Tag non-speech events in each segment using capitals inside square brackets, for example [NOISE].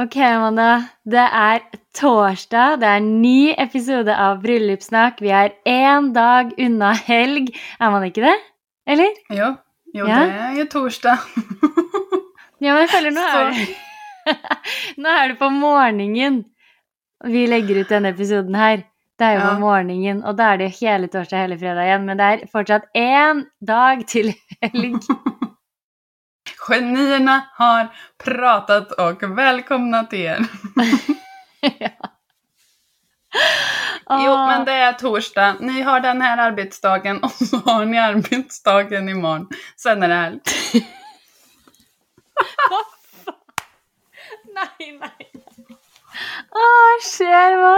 Ok, Amanda. Det er torsdag. Det er ny episode av Bryllupssnakk. Vi er én dag unna helg. Er man ikke det? Eller? Jo, jo Ja. det är ju torsdag. Ja, men jeg føler nå er [LAUGHS] det [LAUGHS] Nå er det på morgenen vi legger ut denne episoden her. Det er jo Ja. på morgenen, og da er det jo hele torsdag hele fredag igjen. Men det er fortsatt én dag til helg. [LAUGHS] Genierna har pratat och välkomnat er. [LAUGHS] ja. Jo, Åh. men det är torsdag. Ni har den här arbetsdagen och så har ni arbetsdagen imorgon. Sen är det helg. Nei, nei. Å, skjer hva?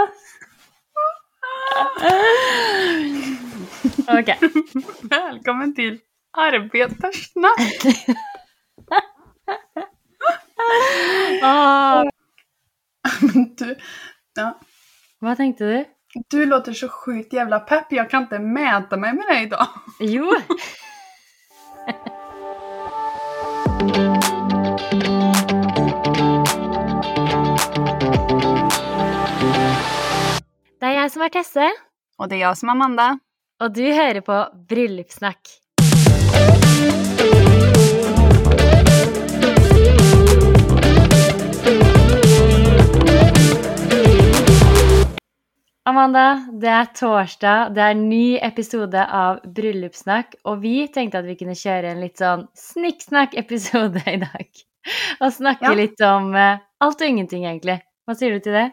Ok. Välkommen till Arbetarsnack! [LAUGHS] Åh, Men du, ja, hva tenkte du? du låter så sjukt jävla pepp. Jag kan inte mäta mig med dig idag. Jo. [LAUGHS] Det er jeg som er Tesse, Och det är jag som är Amanda. og du hører på Bryllupssnakk. Amanda, det er torsdag, det er ny episode av Bryllupssnakk, og vi tenkte at vi kunne kjøre en litt sånn snikksnakk-episode [LAUGHS] i dag. Og snakke Ja. litt om eh, alt og ingenting, egentlig. Hva sier du til det?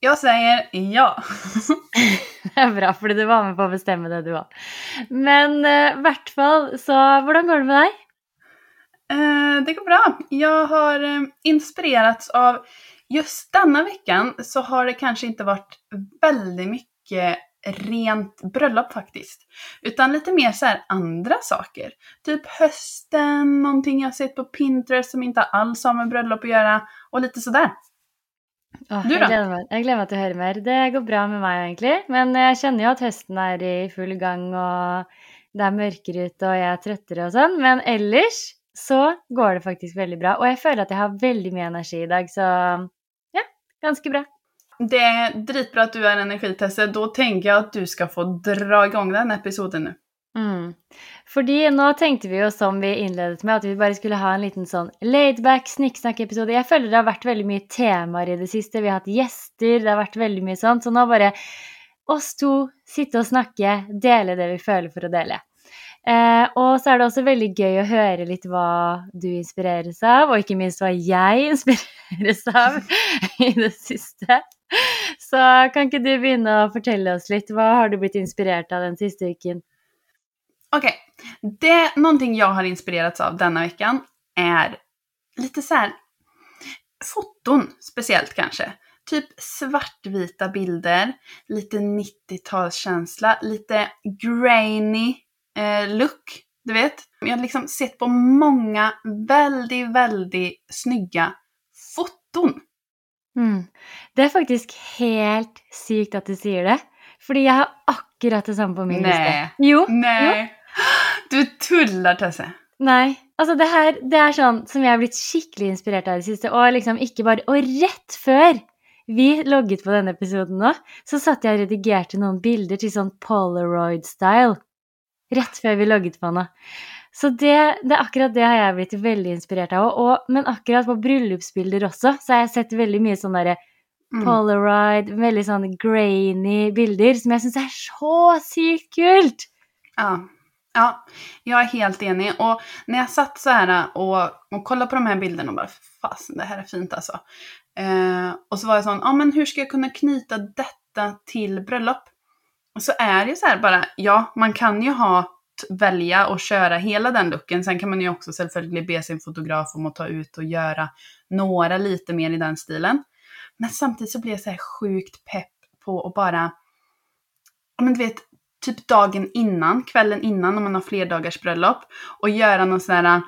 Jag säger ja. [LAUGHS] Det er bra, fordi du var med på å bestemme det, du òg. Men eh, i hvert fall, så hvordan går det med deg? Eh, det går bra. Jag har eh, inspirerats av just denna veckan så har det kanske inte varit väldigt mycket rent bröllop faktiskt. Utan lite mer så här andra saker. Typ hösten, någonting jag sett på Pinterest som inte alls har med bröllop att göra och lite sådär. Åh, Du jeg, da? gleder meg, jeg gleder meg til å høre mer. Det går bra med meg, egentlig. Men jeg kjenner jo at høsten er i full gang, og det er mørkere ute, og jeg er trøttere og sånn. Men ellers så går det faktisk veldig bra. Og jeg føler at jeg har veldig mye energi i dag, så ja, ganske bra. Det är dritbra att du är energitester. Då tänker jag att du ska få dra igång den episoden nu. Mm. Fordi nå tenkte vi jo, som vi innledet med, at vi bare skulle ha en liten sånn laidback snikksnakk-episode. Jeg føler det har vært veldig mye temaer i det siste. Vi har hatt gjester, det har vært veldig mye sånt. Så nå bare oss to sitte og snakke, dele det vi føler for å dele. Eh, og så er det også veldig gøy å høre litt hva du inspireres av, og ikke minst hva jeg [LAUGHS] inspireres av i det siste. Så kan ikke du begynne å fortelle oss litt? Hva har du blitt inspirert av den siste uken? Okej, det någonting jag har inspirerats av denna veckan är lite så här foton speciellt kanske. Typ svartvita bilder, lite 90-talskänsla, lite grainy eh, look, du vet. Jag har liksom sett på många väldigt, väldigt snygga foton. Mm. Det er faktisk helt sykt at du sier det. Fordi jeg har akkurat det samme på min Nej. liste. Jo. Nej, du tullar Tesse. Nei. Altså, det her det er sånn som jeg har blitt skikkelig inspirert av det siste. Og liksom ikke bare Og rett før vi logget på denne episoden nå, så satt jeg og redigerte noen bilder til sånn polaroid-style. Rett før vi logget på nå. Så det, det akkurat det har jeg blitt veldig inspirert av. Og, men akkurat på bryllupsbilder også, så har jeg sett veldig mye sånn derre Mm. Polaroid, veldig sånn grainy bilder, som jeg syns er så sykt kult! Ja. ja, jag är helt enig. Och när jag satt så här och, och kollade på de här bilderna och bara, fasen det här är fint alltså. Eh, och så var jag sån, ja men hur ska jag kunna knyta detta till bröllop? Så är det ju så här bara, ja man kan ju ha välja och köra hela den looken. Sen kan man ju också självklart be sin fotograf om att ta ut och göra några lite mer i den stilen. Men samtidigt så blir jag så här sjukt pepp på att bara, ja men du vet, typ dagen innan, kvällen innan om man har flerdagars bröllop och göra någon sån här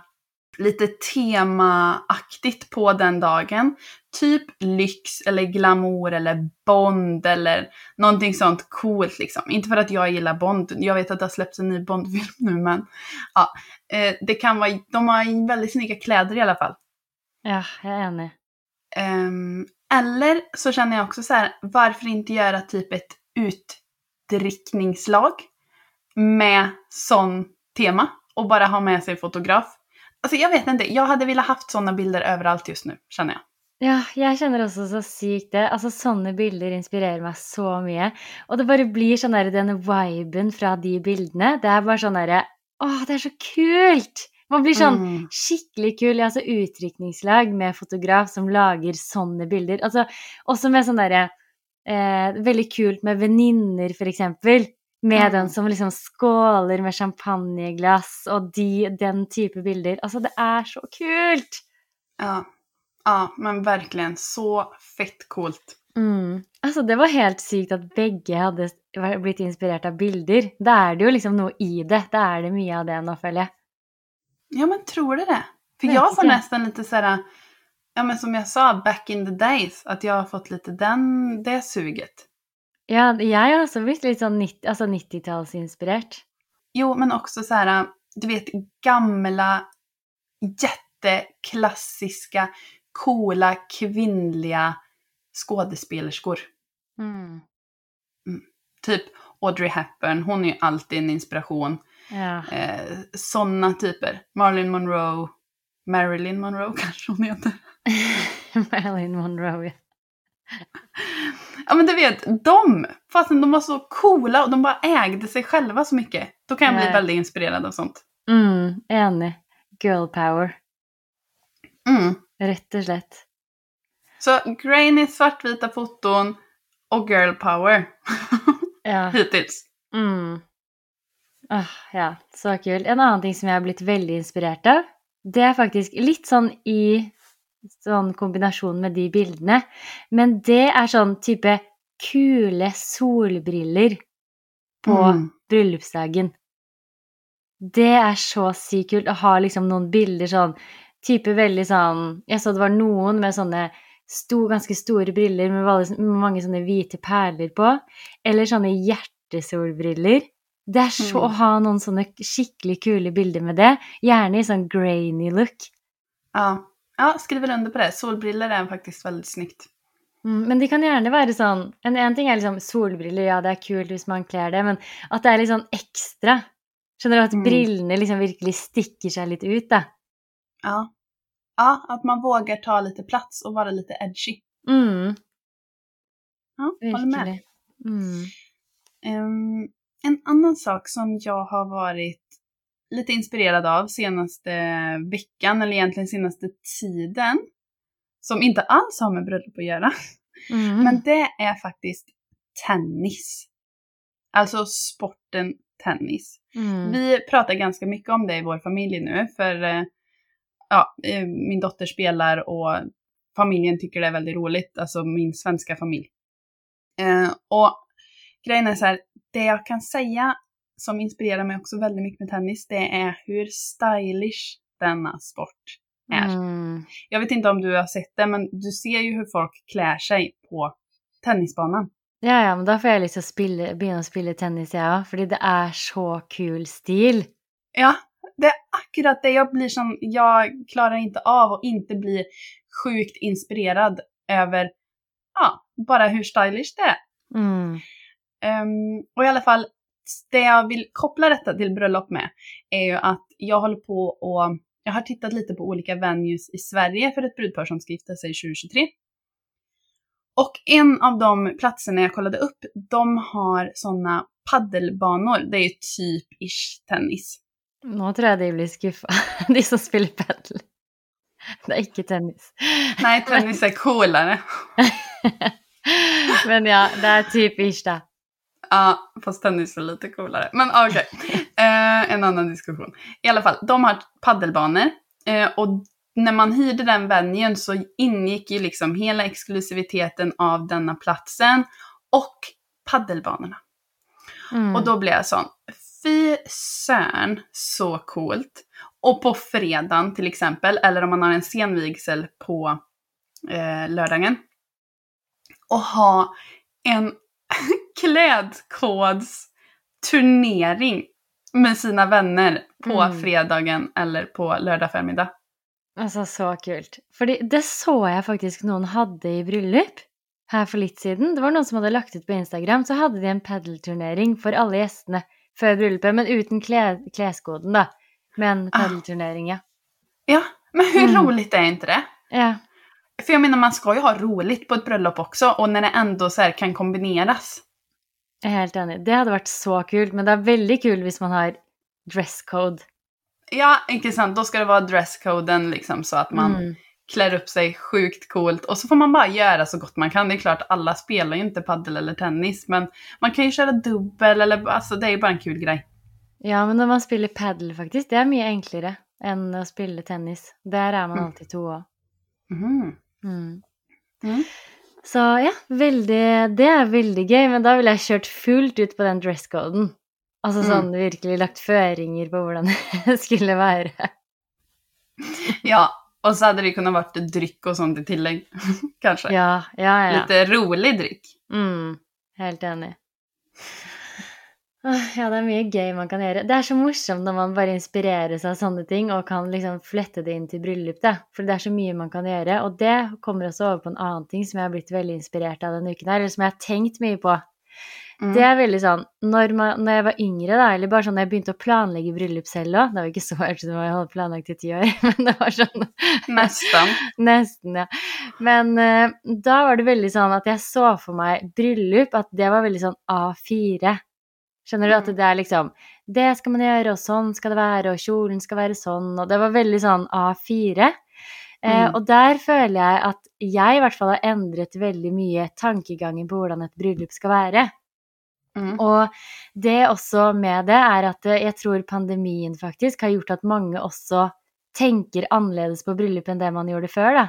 lite temaaktigt på den dagen. Typ lyx eller glamour eller Bond eller någonting sånt coolt liksom. Inte för att jag gillar Bond, jag vet att det har släppts en ny Bond-film nu men ja, eh, det kan vara, de har väldigt snygga kläder i alla fall. Ja, jeg er enig. Ehm, eller så känner jag också så här, varför inte göra typ ett utdrickningslag med sån tema och bara ha med sig fotograf. Alltså jag vet inte, jag hade velat haft sådana bilder överallt just nu, känner jag. Ja, jeg kjenner også så sykt det. Altså, sånne bilder inspirerer meg så mye. Og det bare blir sånn der, den viben fra de bildene. Det er bare sånn derre Å, det er så kult! Man blir sånn Mm. skikkelig kul. Jeg har altså utdrikningslag med fotograf som lager sånne bilder. Altså, også med sånn derre eh, Veldig kult med venninner, for eksempel. Med Mm. den som liksom skåler med champagneglass og de, den type bilder. Altså, det er så kult! Ja. ja, men verkligen så fett coolt. Mm. Altså, det var helt sykt at begge hadde vært- blitt inspirert av bilder. Da er det jo liksom noe i det. Da er det mye av det føler jeg. Ja, men tror du det? För Vet jag får nästan lite så här, ja men som jag sa, back in the days, att jag har fått lite den, det suget. Ja, jeg har også blitt litt sånn 90, altså 90-tallsinspirert. Jo, men också så här, du vet gamla, jätteklassiska, coola, kvinnliga skådespelerskor. Mm. Typ Audrey Hepburn, hon är ju alltid en inspiration. Ja. Eh, Sådana typer. Marilyn Monroe, Marilyn Monroe [LAUGHS] kanske hon heter. [LAUGHS] Marilyn Monroe. ja. [LAUGHS] Ja men du vet, de, fastän de var så coola och de bara ägde sig själva så mycket. Då kan jag bli Nej. väldigt inspirerad av sånt. Mm, enig. Girl power. Mm. Rett og slett. Så grainy svartvita foton och girl power [LAUGHS] Ja. hittills. Mm. Åh, ja, så kult. En annen ting som jeg har blitt veldig inspirert av, det er faktisk litt sånn i sånn kombinasjon med de bildene, men det er sånn type kule solbriller på Mm. bryllupsdagen. Det er så sykt kult å ha liksom noen bilder sånn Type veldig sånn Jeg så det var noen med sånne sto, ganske store briller med, mange sånne hvite perler på. Eller sånne hjertesolbriller. Det er så Mm. å ha noen sånne skikkelig kule bilder med det. Gjerne i sånn grainy look. Ja. Ja, skriver under på det. Solbriller är faktiskt väldigt snyggt. Mm, men de kan gjerne være sånn En, en ting er liksom solbriller, ja, det er kult hvis man kler det, men at det er litt sånn ekstra. Skjønner du? At Mm. brillene liksom virkelig stikker seg litt ut, da. Ja. ja, att man vågar ta lite plats och vara lite edgy. Mm, Ja, håller med. Mm. Ehm, en annan sak som jag har varit lite inspirerad av senaste veckan, eller egentligen senaste tiden, som inte alls har med bröllop att göra, Mm. men det är faktiskt tennis. Alltså sporten tennis. mm. Vi pratar ganska mycket om det i vår familj nu, för eh, ja, eh, min dotter spelar och familjen tycker det är väldigt roligt, alltså min svenska familj. Eh, och grejen är så här, det jag kan säga som inspirerar mig också väldigt mycket med tennis, det är hur stylish denna sport är. Mm. Jag vet inte om du har sett det, men du ser ju hur folk klär sig på tennisbanan. Ja, ja, men da får spille, begynne å spille tennis, òg, fordi det er så kul stil. Ja, det är akkurat det. Jag blir som, jag klarar inte av att inte bli sjukt inspirerad över, ja, bara hur stylish det är. Mm. Ehm, och i alla fall, det jag vill koppla detta till bröllop med är ju att jag håller på och jag har tittat lite på olika venues i Sverige för ett brudpar som ska gifta sig 2023. Och en av de platserna jag kollade upp, de har sådana paddelbanor. Det är ju typ ish tennis. Nå tror jeg de blir skuffa, [LAUGHS] de som spiller padel. Det er ikke tennis. Nej, tennis är coolare. [LAUGHS] Men ja, det er typ ish, da. Ja, fast tennis är lite coolare. Men okej, [LAUGHS] eh, en annan diskussion. I alla fall, de har paddelbanor. Eh, och när man hyrde den venuen så ingick ju liksom hela exklusiviteten av denna platsen och paddelbanorna. Mm. Och då blev jag sån, fy sön, så coolt. Och på fredagen till exempel, eller om man har en sen vigsel på eh, lördagen. Och ha en [LAUGHS] klädkodsturnering med sina vänner på Mm. fredagen eller på lördag förmiddag. Altså, så kult. Fordi det så jeg faktisk noen hadde i bryllup her for litt siden. Det var noen som hadde lagt ut på Instagram, så hadde de en padelturnering for alle gjestene før bryllupet, men uten kle kleskoden, da. Med en Ah. padelturnering, ja. Ja, men hur Mm. roligt är inte det? Ja. För jag menar man ska ju ha roligt på ett bröllop också och när det ändå så kan kombineras. Jeg er helt enig. Det hadde vært så kult, men det er veldig kult hvis man har dresscode. Ja, inte sant. Då ska det vara dresscoden liksom så att man Mm. klär upp sig sjukt coolt och så får man bara göra så gott man kan. Det är klart, alla spelar ju inte paddel eller tennis, men man kan ju köra dubbel eller alltså det är ju bara en kul grej. Ja, men når man spiller padel, faktisk, det er mye enklere enn å spille tennis. Der er man Mm. alltid to òg. Mm. Mm. Så ja, veldig Det er veldig gøy, men da ville jeg kjørt fullt ut på den dresscoden. Altså Mm. sånn virkelig lagt føringer på hvordan [LAUGHS] det skulle være. Ja, och så hade det kunnat varit dryck och sånt i tillägg. [LAUGHS] Kanske. Ja, ja, ja. Lite rolig dryck. Mm, helt enig. Åh, Ja, det er mye gøy man kan gjøre. Det er så morsomt når man bare inspireres av sånne ting og kan liksom flette det inn til bryllup, da. For det er så mye man kan gjøre. Og det kommer også over på en annen ting som jeg har blitt veldig inspirert av denne uken her, eller som jeg har tenkt mye på. Mm. Det er veldig sånn når, man, når jeg var yngre, da, eller bare sånn når jeg begynte å planlegge bryllup selv òg Det var ikke så hørt ut som jeg hadde planlagt i ti år, [LAUGHS] men det var sånn Nästan. [LAUGHS] Nesten, ja. Men eh, da var det veldig sånn at jeg så for meg bryllup, at det var veldig sånn A4. Skjønner du? At Mm. det er liksom Det skal man gjøre, og sånn skal det være, og kjolen skal være sånn, og det var veldig sånn A4. Eh, Mm. og der føler jeg at jeg i hvert fall har endret veldig mye tankegangen på hvordan et bryllup skal være. Mm. Og det også med det er at eh, jeg tror pandemien faktisk har gjort at mange også tenker annerledes på bryllup enn det man gjorde da.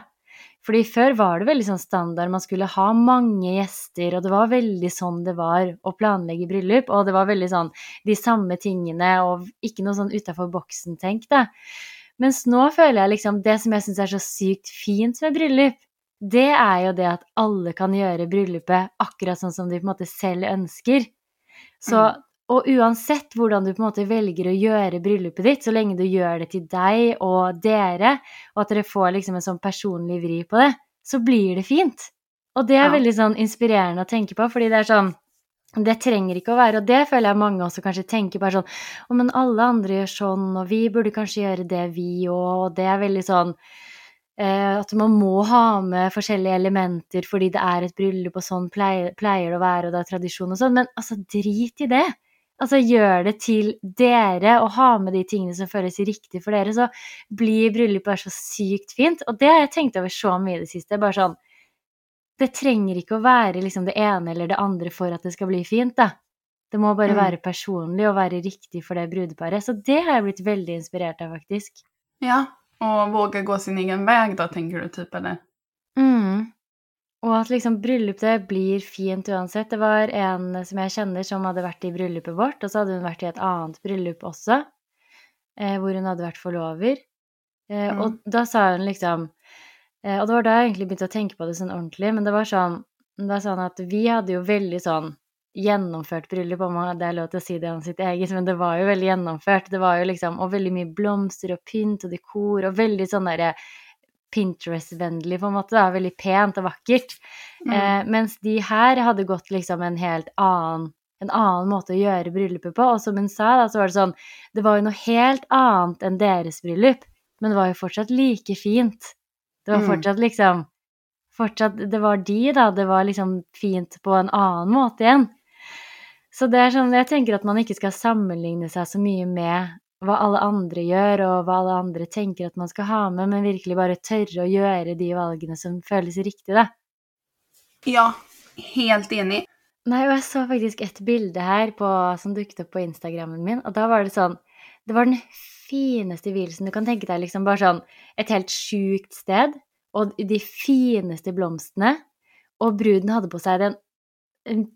Fordi før var det veldig sånn standard, man skulle ha mange gjester, og det var veldig sånn det var å planlegge bryllup, og det var veldig sånn de samme tingene, og ikke noe sånn utafor boksen-tenk, da. Mens nå føler jeg liksom det som jeg syns er så sykt fint med bryllup, det er jo det at alle kan gjøre bryllupet akkurat sånn som de på en måte selv ønsker. Så, Mm og uansett hvordan du på en måte velger å gjøre bryllupet ditt, så lenge du gjør det til deg og dere, og at dere får liksom en sånn personlig vri på det, så blir det fint. Og det er Ja. veldig sånn inspirerende å tenke på, fordi det er sånn det trenger ikke å være, og det føler jeg mange også kanskje tenker bare sånn Å, men alle andre gjør sånn, og vi burde kanskje gjøre det, vi òg, og det er veldig sånn eh, at man må ha med forskjellige elementer fordi det er et bryllup, og sånn pleier, pleier det å være, og det er tradisjon og sånn. Men altså, drit i det. Altså, gjør det til dere, og ha med de tingene som føles riktig for dere, så blir bryllupet bare så sykt fint. Og det har jeg tenkt over så mye i det siste. Bare sånn Det trenger ikke å være liksom det ene eller det andre for at det skal bli fint, da. Det må bare Mm. være personlig og være riktig for det brudeparet. Så det har jeg blitt veldig inspirert av, faktisk. Ja, och våga gå sin egen väg då tänker du typ eller? Mm. Og at liksom bryllupet blir fint uansett. Det var en som jeg kjenner som hadde vært i bryllupet vårt, og så hadde hun vært i et annet bryllup også, eh, hvor hun hadde vært forlover. Eh, Og da sa hun liksom eh, Og det var da jeg egentlig begynte å tenke på det sånn ordentlig, men det var sånn, det var sånn at vi hadde jo veldig sånn gjennomført bryllup, om man- det lov til å si det om sitt eget, men det var jo veldig gjennomført. Det var jo liksom Og veldig mye blomster og pynt og dekor, og veldig sånn derre Pinterest-vennlig, på en måte. da, Veldig pent og vakkert. Mm. Eh, mens de her hadde gått liksom en helt annen en annen måte å gjøre bryllupet på. Og som hun sa, da, så var det sånn Det var jo noe helt annet enn deres bryllup, men det var jo fortsatt like fint. Det var Mm. fortsatt liksom Fortsatt Det var de, da. Det var liksom fint på en annen måte igjen. Så det er sånn Jeg tenker at man ikke skal sammenligne seg så mye med hva alle andre gjør, og hva alle andre tenker at man skal ha med, men virkelig bare tørre å gjøre de valgene som føles riktig, da. Ja, helt enig. Nei, og jeg så faktisk et bilde her på, som dukket opp på Instagrammen min, og da var det sånn Det var den fineste vielsen du kan tenke deg, liksom bare sånn et helt sjukt sted, og de fineste blomstene, og bruden hadde på seg den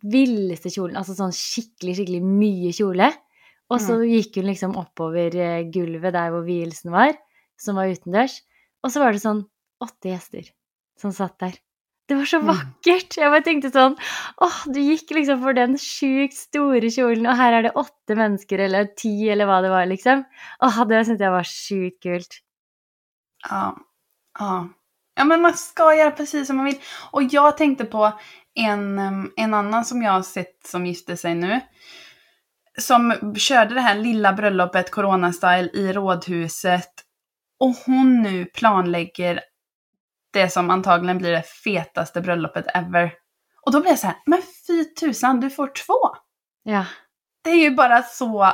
villeste kjolen, altså sånn skikkelig, skikkelig mye kjole. Og så gikk hun liksom oppover eh, gulvet der hvor vielsen var, som var utendørs, og så var det sånn åtte gjester som satt der. Det var så Mm. vakkert! Jeg bare tenkte sånn Åh, du gikk liksom for den sjukt store kjolen, og her er det åtte mennesker, eller ti, eller hva det var, liksom. Åh, det syntes jeg var sjukt kult. Ja. Ja. Ja men man ska göra precis som man vill. Och jag tänkte på en, en annan som jag har sett som gifte sig nu. Som körde det här lilla bröllopet Corona-style i rådhuset. Och hon nu planlägger det som antagligen blir det fetaste bröllopet ever. Och då blir jag så här, men fy tusan, du får två! Ja. Det är ju bara så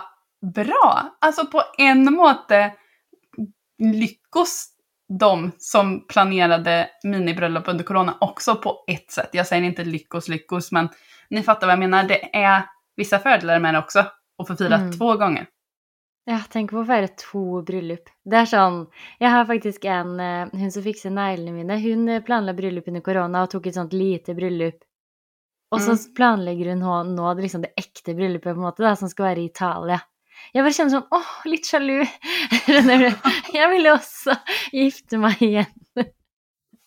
bra. Alltså på en måte lyckos de som planerade minibröllop under corona också på ett sätt. Jag säger inte lyckos lyckos, men ni fattar vad jag menar. Det är vissa fördelar med det också. Och få fira Mm. två gånger. Ja, tenk på å feire to bryllup. Det er sånn Jeg har faktisk en eh, Hun som fikser neglene mine, hun eh, planla bryllup under korona og tok et sånt lite bryllup. Og så Mm. planlegger hun nå, nå det liksom det ekte bryllupet, på en måte, da, som skal være i Italia. Jeg bare kjenner sånn åh, litt sjalu. [LAUGHS] Jeg ville også gifte meg igjen.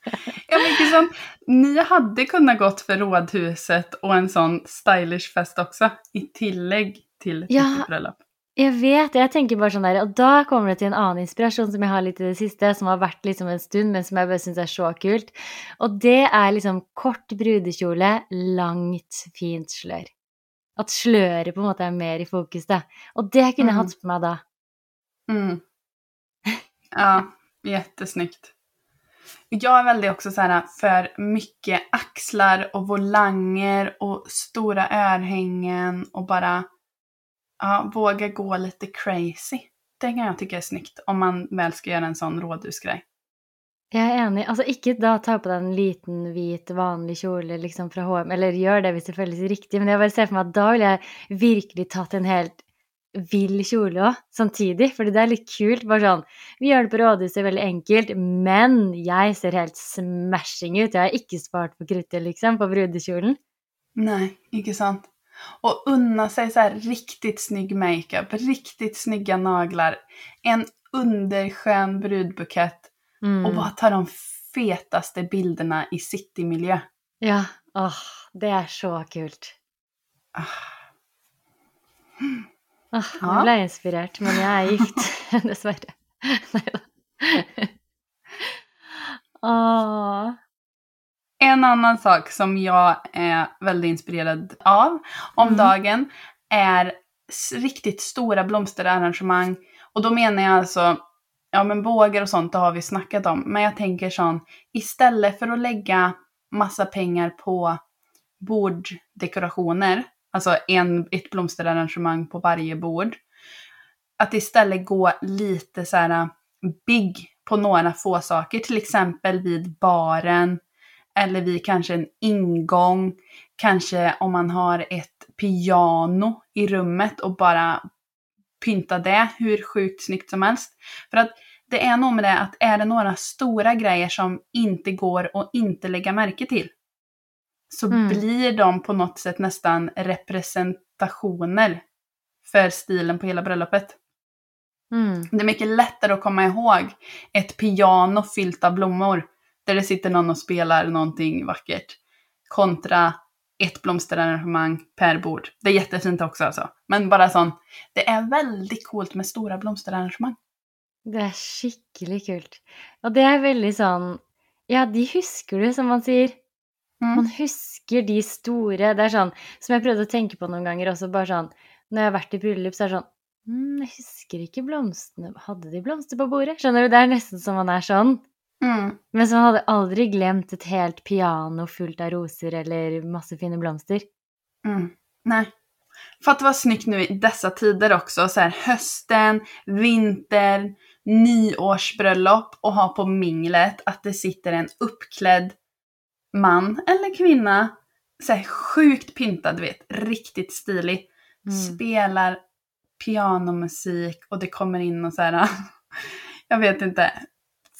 [LAUGHS] Ja, men sånt. Ni hade kunnat gått för rådhuset och en sån stylish fest också. I tillägg till Ja. bröllop. Jeg vet, jeg tenker bare sånn der, og da kommer det til en annen inspirasjon som jeg har litt i det siste, som har vært liksom en stund, men som jeg bare syns er så kult. Og det er liksom kort brudekjole, langt, fint slør. At sløret på en måte er mer i fokus, da. Og det kunne jeg Mm. hatt på meg da. Mm. Ja, jättesnyggt. Jag är väldigt också så här för mycket axlar och volanger och stora örhängen och bara ja, våga gå lite crazy. Det kan jag tycka är snyggt om man väl ska göra en sån rådhusgrej. Jag är enig. Alltså inte då ta på den en liten, vit vanlig kjol liksom från HM, eller gör det om det är riktigt, men jag bara ser för mig att då vill jag verkligen ta en helt vill kjole òg, samtidig. Fordi det er litt kult. Bare sånn Vi gjør det på rådhuset, veldig enkelt, men jeg ser helt smashing ut. Jeg har ikke spart på kruttet, liksom, på brudekjolen. Nej, inte sant. Och unna sig så riktigt snygg makeup, riktigt snygga naglar, en underskön brudbukett Mm. och bara ta de fetaste bilderna i citymiljö. Ja. Åh, det er så kult. Ah. Nå Ja. ble jeg inspirert, men jeg er gift, [LAUGHS] dessverre. Nei [LAUGHS] da. Åh. En annan sak som jag är väldigt inspirerad av om Mm. dagen är riktigt stora blomsterarrangemang. Och då menar jag alltså, ja men bågar och sånt, det har vi snackat om. Men jag tänker sån, istället för att lägga massa pengar på borddekorationer, alltså en, ett blomsterarrangemang på varje bord, att istället gå lite så här äh, big på några få saker, till exempel vid baren, eller vid kanske en ingång, kanske om man har ett piano i rummet och bara pynta det hur sjukt snyggt som helst. För att det är nog med det att är det några stora grejer som inte går att inte lägga märke till så Mm. blir de på något sätt nästan representationer för stilen på hela bröllopet. Mm. Det är mycket lättare att komma ihåg ett piano fyllt av blommor där det sitter någon och spelar någonting vackert kontra ett blomsterarrangemang per bord. Det är jättefint också alltså. Men bara sån, det är väldigt coolt med stora blomsterarrangemang. Det er skikkelig kult. Og det er veldig sånn Ja, de husker du, som man sier. Mm. Man husker de store. Det er sånn som jeg prøvde å tenke på noen ganger også, bare sånn Når jeg har vært i bryllup, så er det sånn mm, Jeg husker ikke blomstene Hadde de blomster på bordet? Skjønner du? Det er nesten som man er sånn. Mm. Men så man hadde aldri glemt et helt piano fullt av roser eller masse fine blomster. Mm. Nej. Fatta vad snyggt nu i dessa tider också. Så här, hösten, vintern, nyårsbröllop och ha på minglet att det sitter en uppklädd man eller kvinna. Så här, sjukt pyntad, du vet. Riktigt stilig. Mm. Spelar pianomusik och det kommer in och så här, [LAUGHS] jag vet inte,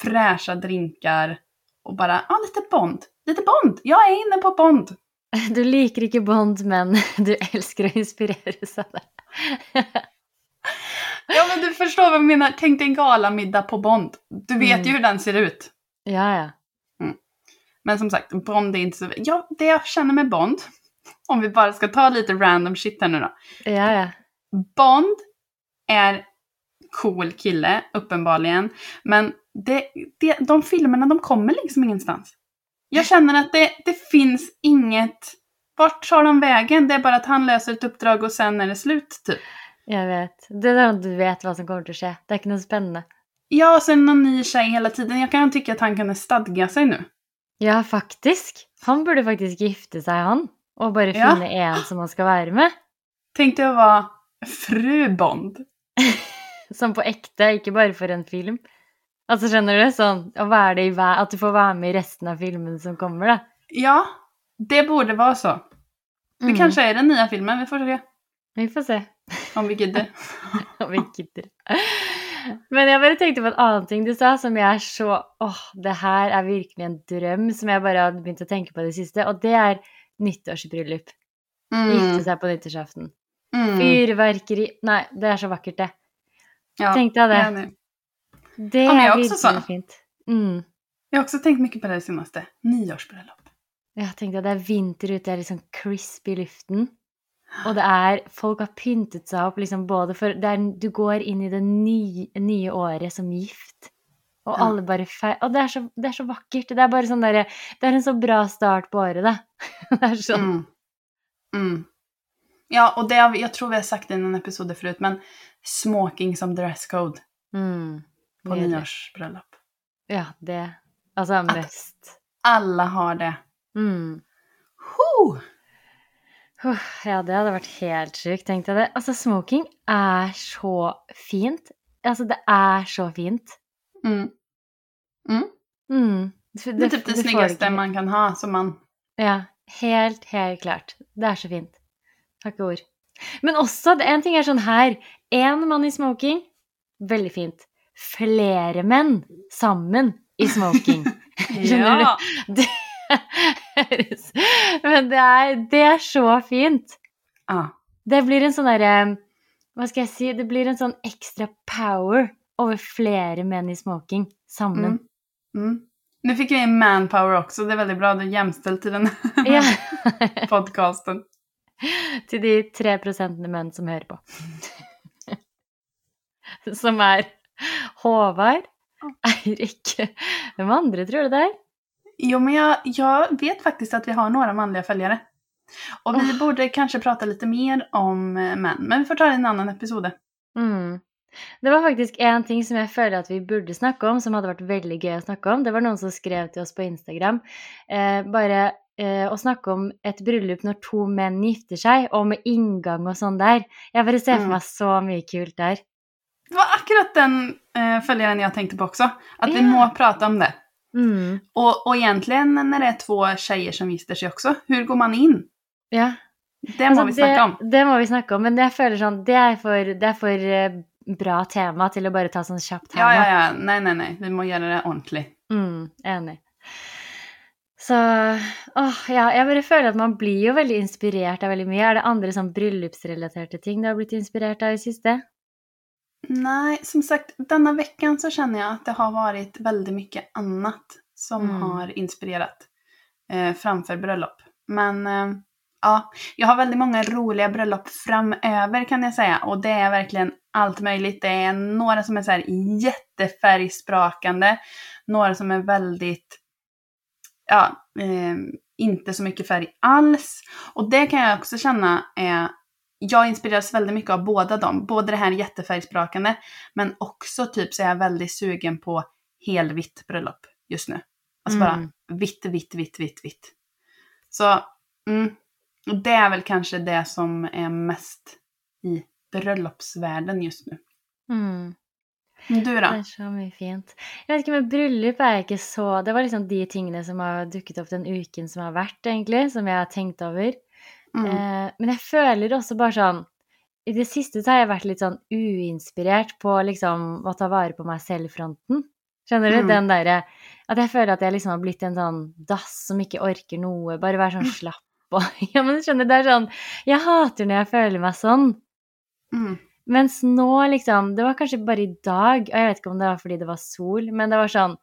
fräscha drinkar och bara, ja lite Bond. Lite Bond! Jag är inne på Bond! [LAUGHS] Du liker ikke Bond, men [LAUGHS] du elsker å inspireres av det. Ja men du förstår vad jag menar. Tänk dig en galamiddag på Bond. Du vet Mm. ju hur den ser ut. Ja, ja. Men som sagt, Bond är inte så... Ja, det jag känner med Bond, om vi bara ska ta lite random shit här nu då. Ja, ja. Bond är cool kille, uppenbarligen. Men det, det, de filmerna, de kommer liksom ingenstans. Jag känner att det, det finns inget... Vart tar de vägen? Det är bara att han löser ett uppdrag och sen är det slut, typ. Jag vet. Det är där du vet vad som kommer att ske. Det är inte något spännande. Ja, och sen någon ny tjej hela tiden. Jag kan tycka att han kunde stadga sig nu. Ja, faktiskt. Han borde faktiskt gifta sig, han. Och bara Ja. finna en som han ska vara med. Tänkte jag vara fru Bond. [LAUGHS] Som på äkta, inte bara för en film. Alltså känner du det sån, att vara det i vä- att du får vara med i resten av filmen som kommer då? Ja, det borde vara så. Det Mm. kanske är den nya filmen, vi får se. Vi får se. Om vi gidder. [LAUGHS] om vi gidder. Men jag bara tänkte på en annan ting du sa som jag är så, åh, det här är verkligen en dröm som jag bara har att tänka på det sista och det är nyttårsbröllop. Gifta Mm. sig på nyttårsafton. Mm. Fyrverkeri, nej det är så vackert det. Ja, Tänkte jag det. med. Det Ja, är också så. fint. Mm. Jag har också tänkt mycket på det senaste. Nyårsbröllop. Jag tänkte att det är vinter ute, det är liksom crisp i luften. Och det är, folk har pyntat sig upp liksom både för, det är, du går in i det nya, nya året som gift. Och Ja. alla bara fe- och det är, så, det är så vackert. Det är bara sån där, det är en så bra start på året det. [LAUGHS] det är så, Mm. Mm. Ja, och det jag tror vi har sagt det i någon episod förut, men smoking som dresscode mm. på nyårsbröllop. Ja, det, alltså mest. Alla har det. Mm. Huh, Ja, det hade varit helt sjukt, tänkte jag det. Alltså smoking är så fint. Alltså det är så fint. Mm. Mm. Det, Det är typ det, får snyggaste man kan ha som man... Ja, helt, helt klart. Det är så fint. Tack ord. Men också, det- en ting är sån här. En man i smoking, väldigt fint. Flera män samman i smoking. [LAUGHS] Ja! Det [LAUGHS] men det är, det är så fint. ja. Det blir en sån där, vad ska jag säga, det blir en sån extra power över flera män i smoking samman. Mm. Mm. Nu fick vi in manpower också, det är väldigt bra. Det är jämställt i den här [LAUGHS] podcasten. [LAUGHS] Till de tre procenten män som hör på. som är Håvard, Eirik, vem andra tror du det är? Jo, men jag, jag vet faktiskt att vi har några manliga följare. Och vi Åh. borde kanske prata lite mer om eh, män, men vi får ta det i en annan episode. Mm. Det var faktiskt en ting som jag kände att vi borde snacka om, som hade varit väldigt kul att snacka om. Det var någon som skrev till oss på Instagram. Eh, bara eh, att snacka om ett bröllop när två män gifter sig och med ingång och sånt där. Jag bara ser för Mm. mig så mycket kul där. Det var akkurat den eh, följaren jag tänkte på också. Att vi Ja. må prata om det. Mm. Och, och egentligen när det är två tjejer som gifter sig också, hur går man in? Ja. Det må Alltså, vi snacka om. Det, det må vi snacka om, men jag känner sånn, det är för, det är för eh, bra tema till att bara ta sån snabbt tema. Ja, ja, ja. Nej, nej, nej. Vi må göra det ordentligt. Mm, enig. Så åh, ja, jeg bare føler at man blir jo veldig inspirert av veldig mye. Er det andre sånn bryllupsrelaterte ting du har blivit inspirert av i siste? Nej, som sagt, denna veckan så känner jag att det har varit väldigt mycket annat som Mm. har inspirerat eh, framför bröllop. Men eh, ja, jag har väldigt många roliga bröllop framöver kan jag säga. Och det är verkligen allt möjligt. Det är några som är så här jättefärgsprakande. Några som är väldigt, ja, eh, inte så mycket färg alls. Och det kan jag också känna är jag inspireras väldigt mycket av båda dem. Både det här jättefärgsprakande, men också typ så är jag väldigt sugen på helvitt bröllop just nu. Alltså Mm. bara vitt, vitt, vitt, vitt, vitt. Så mm, det är väl kanske det som är mest i bröllopsvärlden just nu. Mm. Du Det då? er så mye fint. Jeg vet ikke, men bryllup er ikke så Det var liksom de tingene som har dukket opp den uken som har vært, egentlig, som jeg har tenkt over. Mm. Eh, men jeg føler også bare sånn I det siste så har jeg vært litt sånn uinspirert på liksom å ta vare på meg selv-fronten. Skjønner du? Mm. Den derre At jeg føler at jeg liksom har blitt en sånn dass som ikke orker noe, bare være sånn slapp og [LAUGHS] Ja, men skjønner du, det er sånn Jeg hater når jeg føler meg sånn. Mm. Mens nå, liksom Det var kanskje bare i dag, og jeg vet ikke om det var fordi det var sol, men det var sånn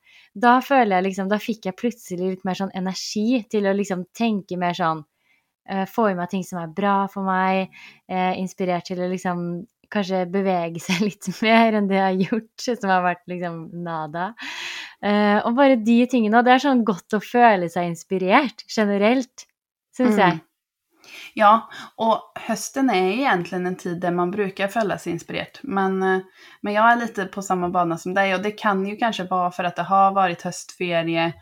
Da føler jeg liksom Da fikk jeg plutselig litt mer sånn energi til å liksom tenke mer sånn eh, meg ting som er bra for meg, eh, inspirert til å liksom kanskje bevege seg [LAUGHS] litt mer enn det jeg har gjort, som har vært liksom nada. Eh, og bare de tingene. Og det er sånn godt å føle seg inspirert generelt, syns Mm. jeg. Ja, och hösten är egentligen en tid där man brukar följa sig inspirerat. Men, men jag är lite på samma bana som dig och det kan ju kanske vara för att det har varit höstferie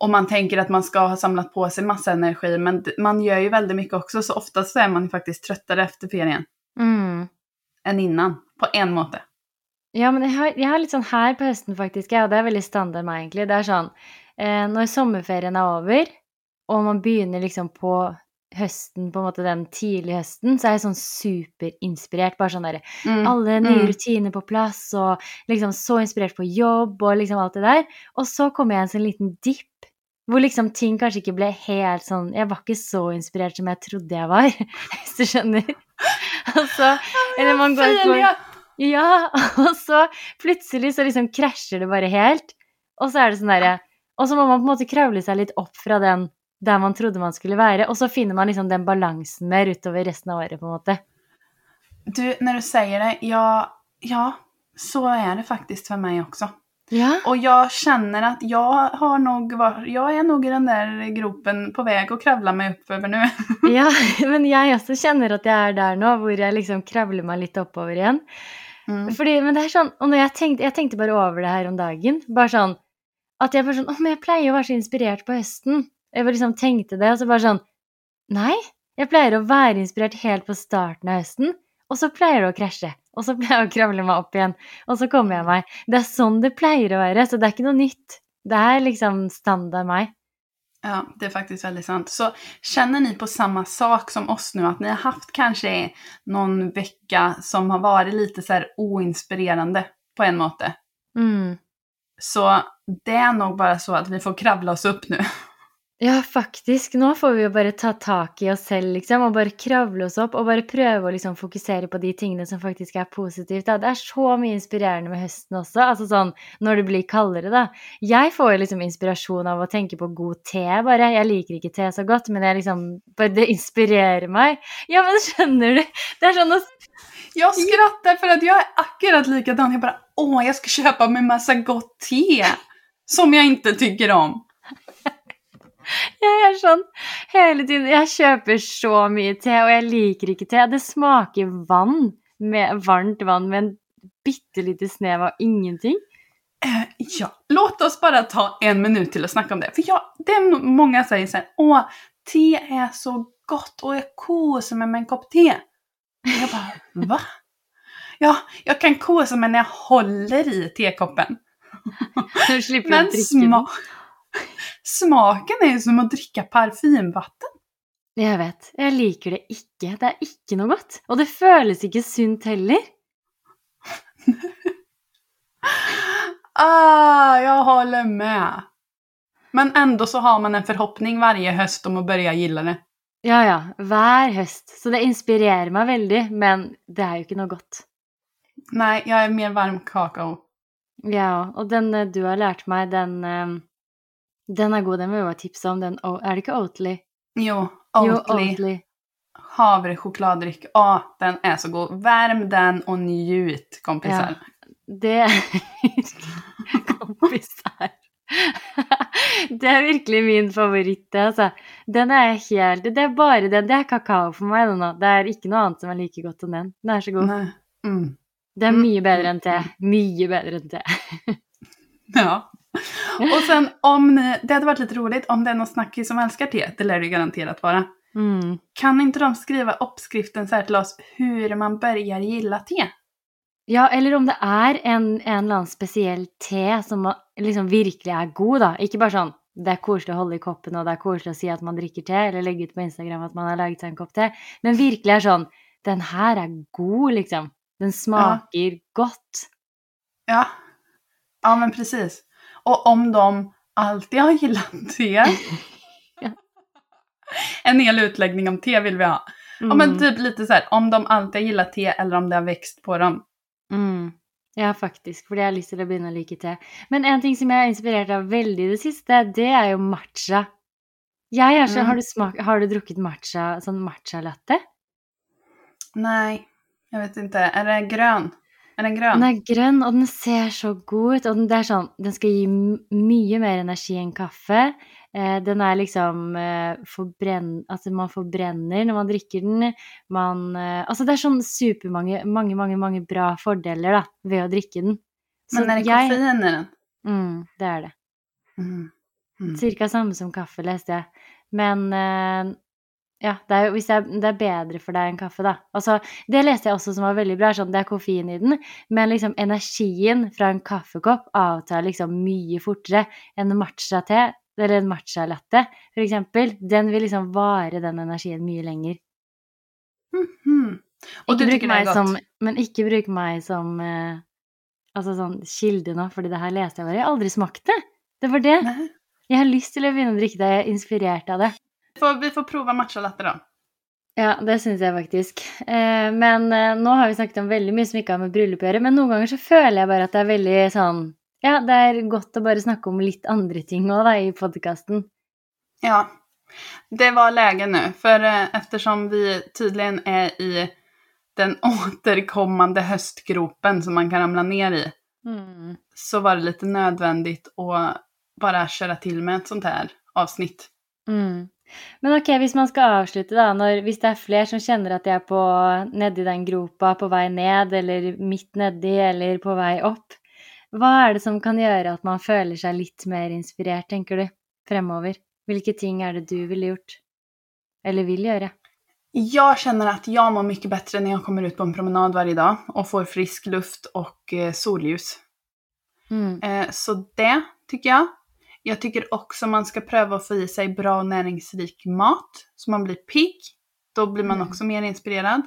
och man tänker att man ska ha samlat på sig massa energi. Men man gör ju väldigt mycket också så oftast så är man ju faktiskt tröttare efter ferien Mm. än innan. På en måte. Ja, men jeg har, jeg har litt sånn her på høsten, faktisk, ja, det er veldig standard meg, egentlig. Det er sånn eh, Når sommerferien er over, og man begynner liksom på høsten, på en måte den tidlige høsten, så er jeg sånn superinspirert. Bare sånn derre Mm. Alle nye Mm. rutiner på plass, og liksom så inspirert på jobb, og liksom alt det der. Og så kom jeg i en sånn liten dipp, hvor liksom ting kanskje ikke ble helt sånn Jeg var ikke så inspirert som jeg trodde jeg var, [LAUGHS] hvis du skjønner. Og så Eller man går, går ja, og så plutselig så liksom krasjer det bare helt. Og så er det sånn derre Og så må man på en måte kravle seg litt opp fra den der man trodde man skulle være, og så finner man liksom den balansen mer utover resten av året, på en måte. Du, när du säger det, ja, ja, så är det faktiskt för mig också. Ja. Och jag känner att jag har nog var, jag är nog i den där gropen på väg att kravla mig upp över nu. [LAUGHS] ja, men jeg også kjenner at jeg er der nå, hvor jeg liksom kravler meg litt oppover igjen. Mm. Fordi, men det er sånn, og når jeg tenkte, jeg tenkte bare over det her om dagen, bare sånn, at jeg bare sånn, å, men jeg pleier å være så inspirert på høsten. Jeg bare liksom tenkte det, og så bare sånn, nei, jeg pleier å være inspirert helt på starten av høsten, og så pleier det å krasje, og så pleier jeg å kravle meg opp igjen, og så kommer jeg meg. Det er sånn det pleier å være, så det er ikke noe nytt. Det er liksom standard meg. Ja, det är faktiskt väldigt sant. Så känner ni på samma sak som oss nu, att ni har haft kanske någon vecka som har varit lite så här oinspirerande på en måte? Mm. Så det är nog bara så att vi får kravla oss upp nu. Ja, faktisk. Nå får vi jo bare ta tak i oss selv, liksom, og bare kravle oss opp og bare prøve å liksom fokusere på de tingene som faktisk er positivt. Da. Det er så mye inspirerende med høsten også, altså sånn når det blir kaldere, da. Jeg får jo liksom inspirasjon av å tenke på god te, bare. Jeg liker ikke te så godt, men jeg liksom bare Det inspirerer meg. Ja, men skjønner du? Det er sånn å Jag skrattar för att jag är akkurat likadan. Jag bara, åh, jag ska köpa mig massa gott te. Som jag inte tycker om. Jeg er sånn hele tiden Jeg kjøper så mye te, og jeg liker ikke te. Det smaker vann, med varmt vann med en bitte lite snev av ingenting. Eh, ja, låt oss bara ta en minut till att snacka om det. För jag, det är många säger här, åh, te är så gott och jag kosar mig med en kopp te. Och jag bara, [LAUGHS] va? Ja, jag kan kosa mig när jag håller i tekoppen. [LAUGHS] Men å drikke den. sma smaken är ju som att dricka parfymvatten. Jeg vet. Jeg liker det ikke. Det er ikke noe godt. Og det føles ikke sunt heller. [LAUGHS] Ah, jag håller med. Men ändå så har man en förhoppning varje höst om att börja gilla det. Ja, ja. Hver høst. Så det inspirerer meg veldig, men det er jo ikke noe godt. Nej, jag är mer varm kakao. Ja, og den eh, du har lært meg, den eh, Den er god. Den jeg bare tipse om. Den, O- er det ikke Oatly? Jo, Jo, Oatly. Oatly. Havrechokladryck. Ja, den är så god. Värm den och njut kompisar. Det er [LAUGHS] Kompisar. [LAUGHS] Det er virkelig min favoritt, det, altså. Den er helt Det er bare den. Det er kakao for meg nå. Det er ikke noe annet som er like godt som den. Den er så god. Mm. Det er Mm. mye bedre enn te. Mye bedre enn te. [LAUGHS] Ja. [LAUGHS] Och sen om ni, det hade varit lite roligt om det är någon snackis som älskar te, det lär det ju garanterat vara. Mm. Kan inte de skriva uppskriften så här till oss hur man börjar gilla te? Ja, eller om det er en, en eller annen spesiell te som liksom virkelig er god, da. Ikke bare sånn det er koselig å holde i koppen, og det er koselig å si at man drikker te, eller legge ut på Instagram at man har laget seg en kopp te, men virkelig er sånn Den her er god, liksom. Den smaker godt. Ja. Ja, men precis. Och om de alltid har gillat te. En hel utläggning om te vill vi ha. Ja, men typ lite så här, om de alltid har gillat te eller om det har växt på dem. Mm. Ja, faktisk. Fordi jeg har lyst til å begynne å like te. Men en ting som jeg er inspirert av veldig i det siste, det er jo matcha. Jeg er så, Mm. har, du smak, har du drukket matcha, sånn matcha-latte? Nej, Jag vet inte, är det grön? Är den grön? Den är grön och den ser så god ut. Och den, det är sån, den ska ge m- mycket mer energi än kaffe. Eh, den är liksom eh, förbränn, alltså man förbränner när man dricker den. Man, eh, alltså det är sån supermånga, många, många, många bra fördelar då, med att dricka den. Så Men är det jag- koffein i den? Mm, det är det. Mm. Mm. Cirka samma som kaffe läste jag. Men eh, ja, det är, hvis det, er, det är bättre för dig än kaffe då. Alltså, det läste jag också som var väldigt bra, sånn, det är koffein i den. Men liksom energin från en kaffekopp avtar liksom mycket fortare än en matcha-te, eller en matcha-latte exempel. Den vill liksom vara den energin mycket längre. Mhm. Och Ikke du bruk tycker det gott? som, men ikke bruk meg som eh, altså sånn kilde nå, fordi det her leste jeg bare. Jeg har aldri smakt det. Det var det. Nej. Jeg har lyst til å begynne å drikke det. Jeg er inspirert av det. Vi får, vi får prova matcha-latte då. Ja, det syns jeg faktisk. Eh, men eh, nå har vi snakket om veldig mye som ikke har med bryllup å gjøre, men noen ganger så føler jeg bare at det er veldig sånn Ja, det er godt å bare snakke om litt andre ting da, i podkasten. Ja, det var läge nu. För eh, eftersom vi tydligen är i den [LAUGHS] återkommande höstgropen som man kan ramla ner i. Mm. Så var det lite nödvändigt att bara köra till med ett sånt här avsnitt. Mm. Men ok, hvis man skal avslutte, da, når, hvis det er flere som kjenner at de er på, nedi den gropa, på vei ned, eller midt nedi, eller på vei opp, hva er det som kan gjøre at man føler seg litt mer inspirert, tenker du, fremover? Hvilke ting er det du ville gjort? Eller vill göra? Jag känner att jag mår mycket bättre när jag kommer ut på en promenad varje dag och får frisk luft och eh, solljus. Mm. Eh, så det tycker jag. Jag tycker också man ska pröva att få i sig bra och näringsrik mat så man blir pigg. Då blir man Mm. också mer inspirerad.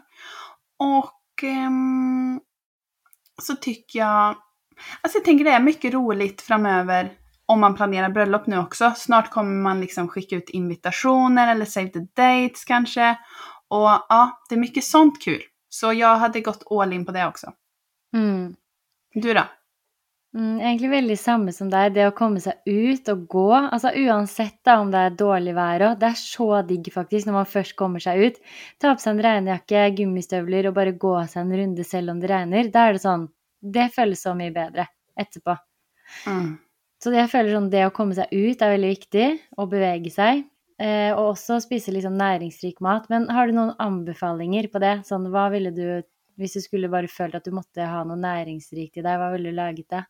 Och ehm, så tycker jag, alltså jag tänker det är mycket roligt framöver om man planerar bröllop nu också. Snart kommer man liksom skicka ut invitationer eller save the dates kanske. Och ja, det är mycket sånt kul. Så jag hade gått all in på det också. Mm. Du då? Mm, egentlig veldig samme som deg, det å komme seg ut og gå. Altså uansett da om det er dårlig vær òg, det er så digg faktisk når man først kommer seg ut. Ta på seg en regnjakke, gummistøvler og bare gå seg en runde selv om det regner. Da er det sånn Det føles så mye bedre etterpå. Mm. Så jeg føler sånn det å komme seg ut er veldig viktig, og bevege seg. Eh, og også spise liksom næringsrik mat. Men har du noen anbefalinger på det? Sånn, hva ville du Hvis du skulle bare følt at du måtte ha noe næringsrikt i deg, hva ville du laget da?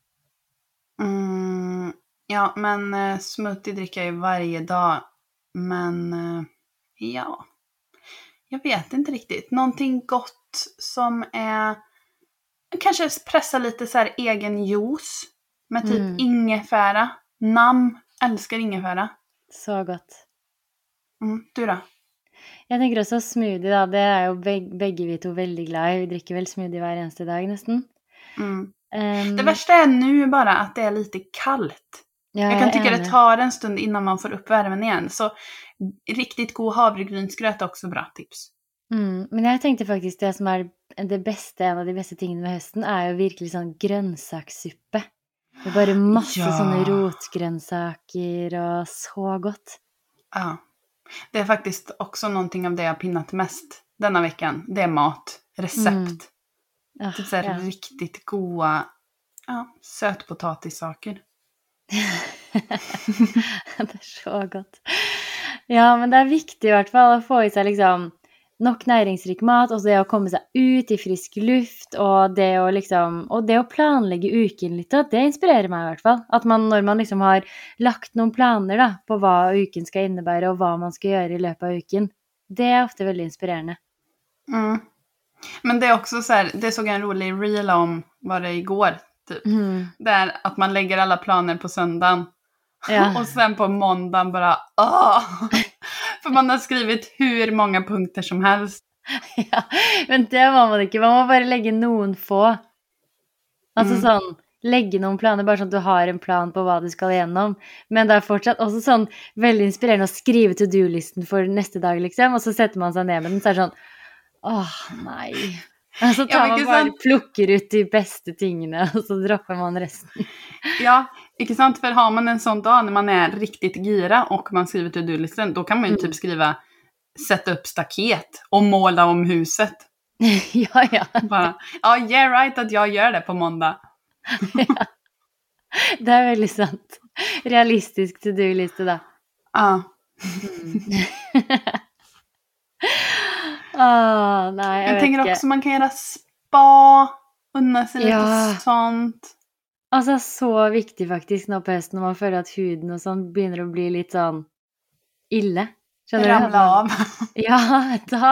Mm, ja, men eh, smoothie dricker jag ju varje dag. Men eh, ja, jag vet inte riktigt. Någonting gott som är... Kanske pressa lite så här egen juice med typ Mm. ingefära. Nam, älskar ingefära. Så godt. Mm, du då? Jeg tenker også smoothie, da. Det er jo beg begge vi to veldig glad i. Vi drikker vel smoothie hver eneste dag, nesten. Mm. Um, Det värsta är nu bara att det är lite kallt. ja, Jag kan tycka det tar en stund innan man får upp värmen igen. Så riktigt god havregrynsgröt är också bra tips. Mm, men jeg tenkte faktisk det som er det beste, en av de beste tingene med høsten, er jo virkelig sånn grønnsakssuppe. Det er bare [GASPS] masse Ja. sånne rotgrønnsaker og så godt. Ja. Det är faktiskt också någonting av det jag pinnat mest denna veckan. Det är mat. Recept. Mm. Ah, Typ såhär ja. riktigt goda ja, sötpotatissaker. [LAUGHS] det er så godt. Ja, men det er viktig i hvert fall å få i seg liksom nok næringsrik mat, og det å komme seg ut i frisk luft, og det å liksom Og det å planlegge uken litt, det inspirerer meg i hvert fall. At man når man liksom har lagt noen planer da, på hva uken skal innebære, og hva man skal gjøre i løpet av uken, det er ofte veldig inspirerende. Mm. Men det är också så här, det såg jag en rolig reel om, var det igår, typ. Mm. Där att man lägger alla planer på söndagen. Ja. [LAUGHS] Och sen på måndagen bara åh! [LAUGHS] För man har skrivit hur många punkter som helst. [LAUGHS] ja, men det må man ikke. Man må bare legge noen få. Altså Mm. sånn Legge noen planer, bare sånn at du har en plan på hva du skal gjennom. Men det er fortsatt også sånn veldig inspirerende å skrive to do-listen for neste dag, liksom. Og så setter man seg ned med den, så er det sånn Åh, nei. Og så Ja, tar men man ikke bare sant? plukker ut de beste tingene, og så dropper man resten. Ja, inte sant? För har man en sån dag när man är riktigt gira och man skriver to do-listen, då kan man ju Mm. typ skriva sätta upp staket och måla om huset. [LAUGHS] ja, ja. Bara, ja, yeah right att jag gör det på måndag. [LAUGHS] Det är väldigt sant. Realistisk to-do-lista då. Ja. [LAUGHS] Åh, nej, jag, Jag tänker inte. också man kan göra spa, unna sig Ja. lite sånt. Altså, så viktig faktisk nå på høsten når man føler at huden og sånn begynner å bli litt sånn ille. Skjønner du? Ramla av. [LAUGHS] Ja, da,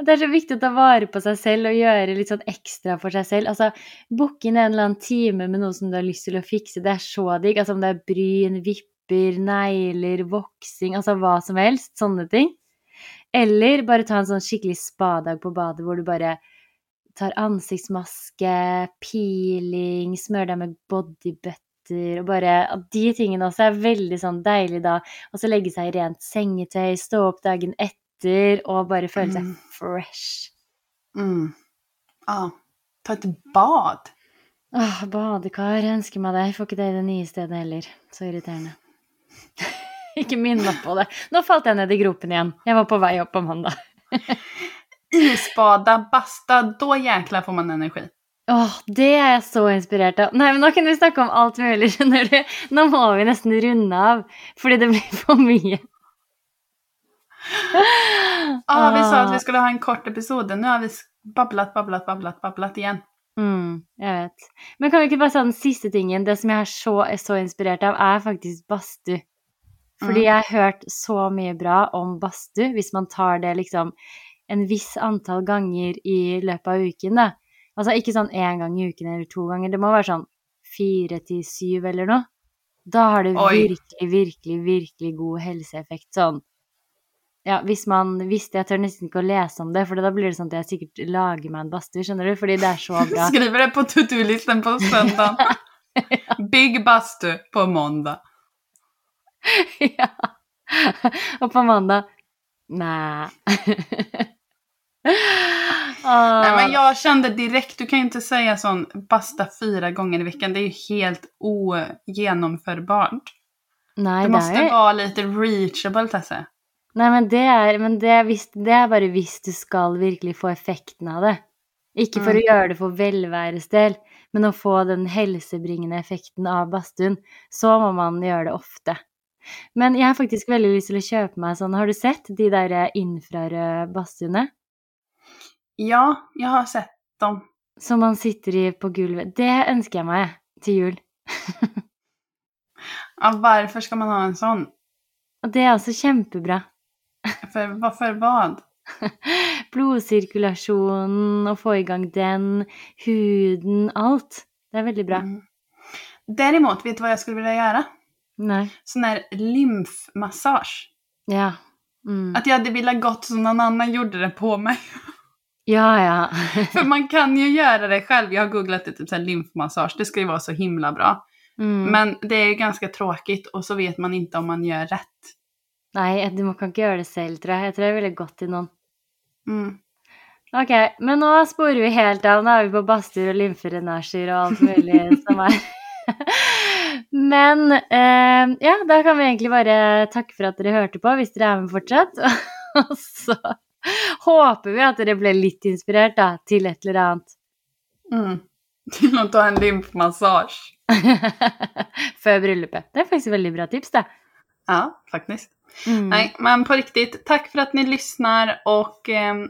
det er så viktig å ta vare på seg selv og gjøre litt sånn ekstra for seg selv. Altså, Booke inn en eller annen time med noe som du har til å fikse, det er så digg. Altså om det er bryn, vipper, negler, voksing, altså hva som helst. Sånne ting. Eller bare ta en sånn skikkelig spadag på badet hvor du bare tar ansiktsmaske, peeling, smører deg med bodybutter og bare at De tingene også er veldig sånn deilig da. Og så legge seg i rent sengetøy, stå opp dagen etter og bare føle seg Mm. fresh. Mm. Ja. Ta ett bad. Åh, badekar, jeg ønsker meg det. Jeg får ikke det i det nye stedet heller. Så irriterende. [LAUGHS] ikke minn meg på det. Nå falt jeg ned i gropen igjen. Jeg var på vei opp på mandag. [LAUGHS] Isbada, basta, då jäklar får man energi. Åh, det er jeg så inspirert av. Nei, men nå kan vi snakke om alt mulig, skjønner [LAUGHS] du. Nå må vi nesten runde av, fordi det blir for mye. Ja, vi sa Ah. att vi skulle ha en kort episod. Nu har vi babblat, babblat, babblat, babblat igen. Mm, jeg vet. Men kan vi ikke bare ta den siste tingen? Det som jeg er så, er så inspirert av, er faktisk badstue. Fordi Mm. jeg har hørt så mye bra om badstue, hvis man tar det liksom en viss antall ganger i løpet av uken, da. Altså ikke sånn én gang i uken eller to ganger, det må være sånn fire til syv eller noe. Da har det Oi. virkelig, virkelig, virkelig god helseeffekt. Sånn ja, hvis man visste Jeg tør nesten ikke å lese om det, for da blir det sånn at jeg sikkert lager meg en badstue, skjønner du? Fordi det er så bra. [LAUGHS] Skriver det på to-do-listen på söndagen. [LAUGHS] Big bastu på måndag. [LAUGHS] ja. Og på mandag Nei. Åh. [LAUGHS] Nej, men jag kände direkt, du kan ju inte säga sån basta fyra gånger i veckan. Det är ju helt ogenomförbart. Nei, Det måste jo vara lite reachable, Tesse. Nei, men det er, men det er, hvis, det er bare hvis du skal virkelig få effekten av det. Ikke for Mm. å gjøre det for velværes del, men å få den helsebringende effekten av badstuen, så må man gjøre det ofte. Men jeg har faktisk veldig lyst til å kjøpe meg sånn Har du sett de der infrarøde badstuene? Ja, jag har sett dem. Som man sitter i på gulvet. Det ønsker jeg meg til jul. Ja, varför ska man ha en sån? Det er også kjempebra. För, vad- för vad? [LAUGHS] Blodsirkulasjonen, å få i gang den, huden, alt. Det er veldig bra. Mm. Däremot, vet du vad jag skulle vilja göra? Nei. Sån här lymfmassage. Ja. Mm. Att jag hade velat gått som någon annan gjorde det på mig. Ja, ja. [LAUGHS] För man kan ju göra det själv. Jag har googlat det, typ så här lymfmassage. Det ska ju vara så himla bra. Mm. Men det är ju ganska tråkigt och så vet man inte om man gör rätt. Nei, du må kan ikke gjøre det selv, tror jeg. Jeg tror jeg ville gått til noen. Mm. Ok, men nå sporer vi helt av. Nå er vi på badstuer og lymferenasjer og alt mulig som er. [LAUGHS] Men eh, ja, da kan vi egentlig bare takke for at dere hørte på, hvis dere er med fortsatt. [LAUGHS] Og så håper vi at dere ble litt inspirert da, til et eller annet. Mm. Till att ta en lymfmassage. [LAUGHS] Før bryllupet. Det er faktisk et veldig bra tips, det. Ja, faktiskt. Mm. Nej, men på riktigt, tack för att ni lyssnar och ehm,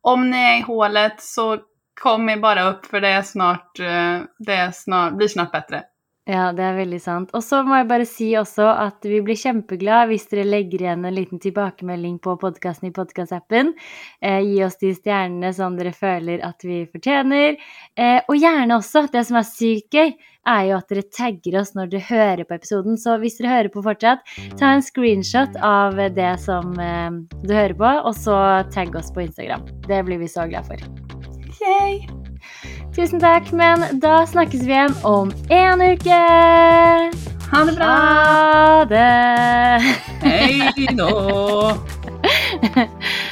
om ni är i hålet så kom er bara upp för det är snart, eh, det är snart, blir snart bättre. Ja, det er veldig sant. Og så må jeg bare si også at vi blir kjempeglad hvis dere legger igjen en liten tilbakemelding på podkasten i podkastappen. Eh, gi oss de stjernene som dere føler at vi fortjener. Eh, og gjerne også, det som er sykt gøy, er jo at dere tagger oss når dere hører på episoden. Så hvis dere hører på fortsatt, ta en screenshot av det som eh, du hører på, og så tagg oss på Instagram. Det blir vi så glad for. Yay! Tusen tack men då snackas vi igen om en vecka. Ha det bra. Ha det. Hei nå. [LAUGHS]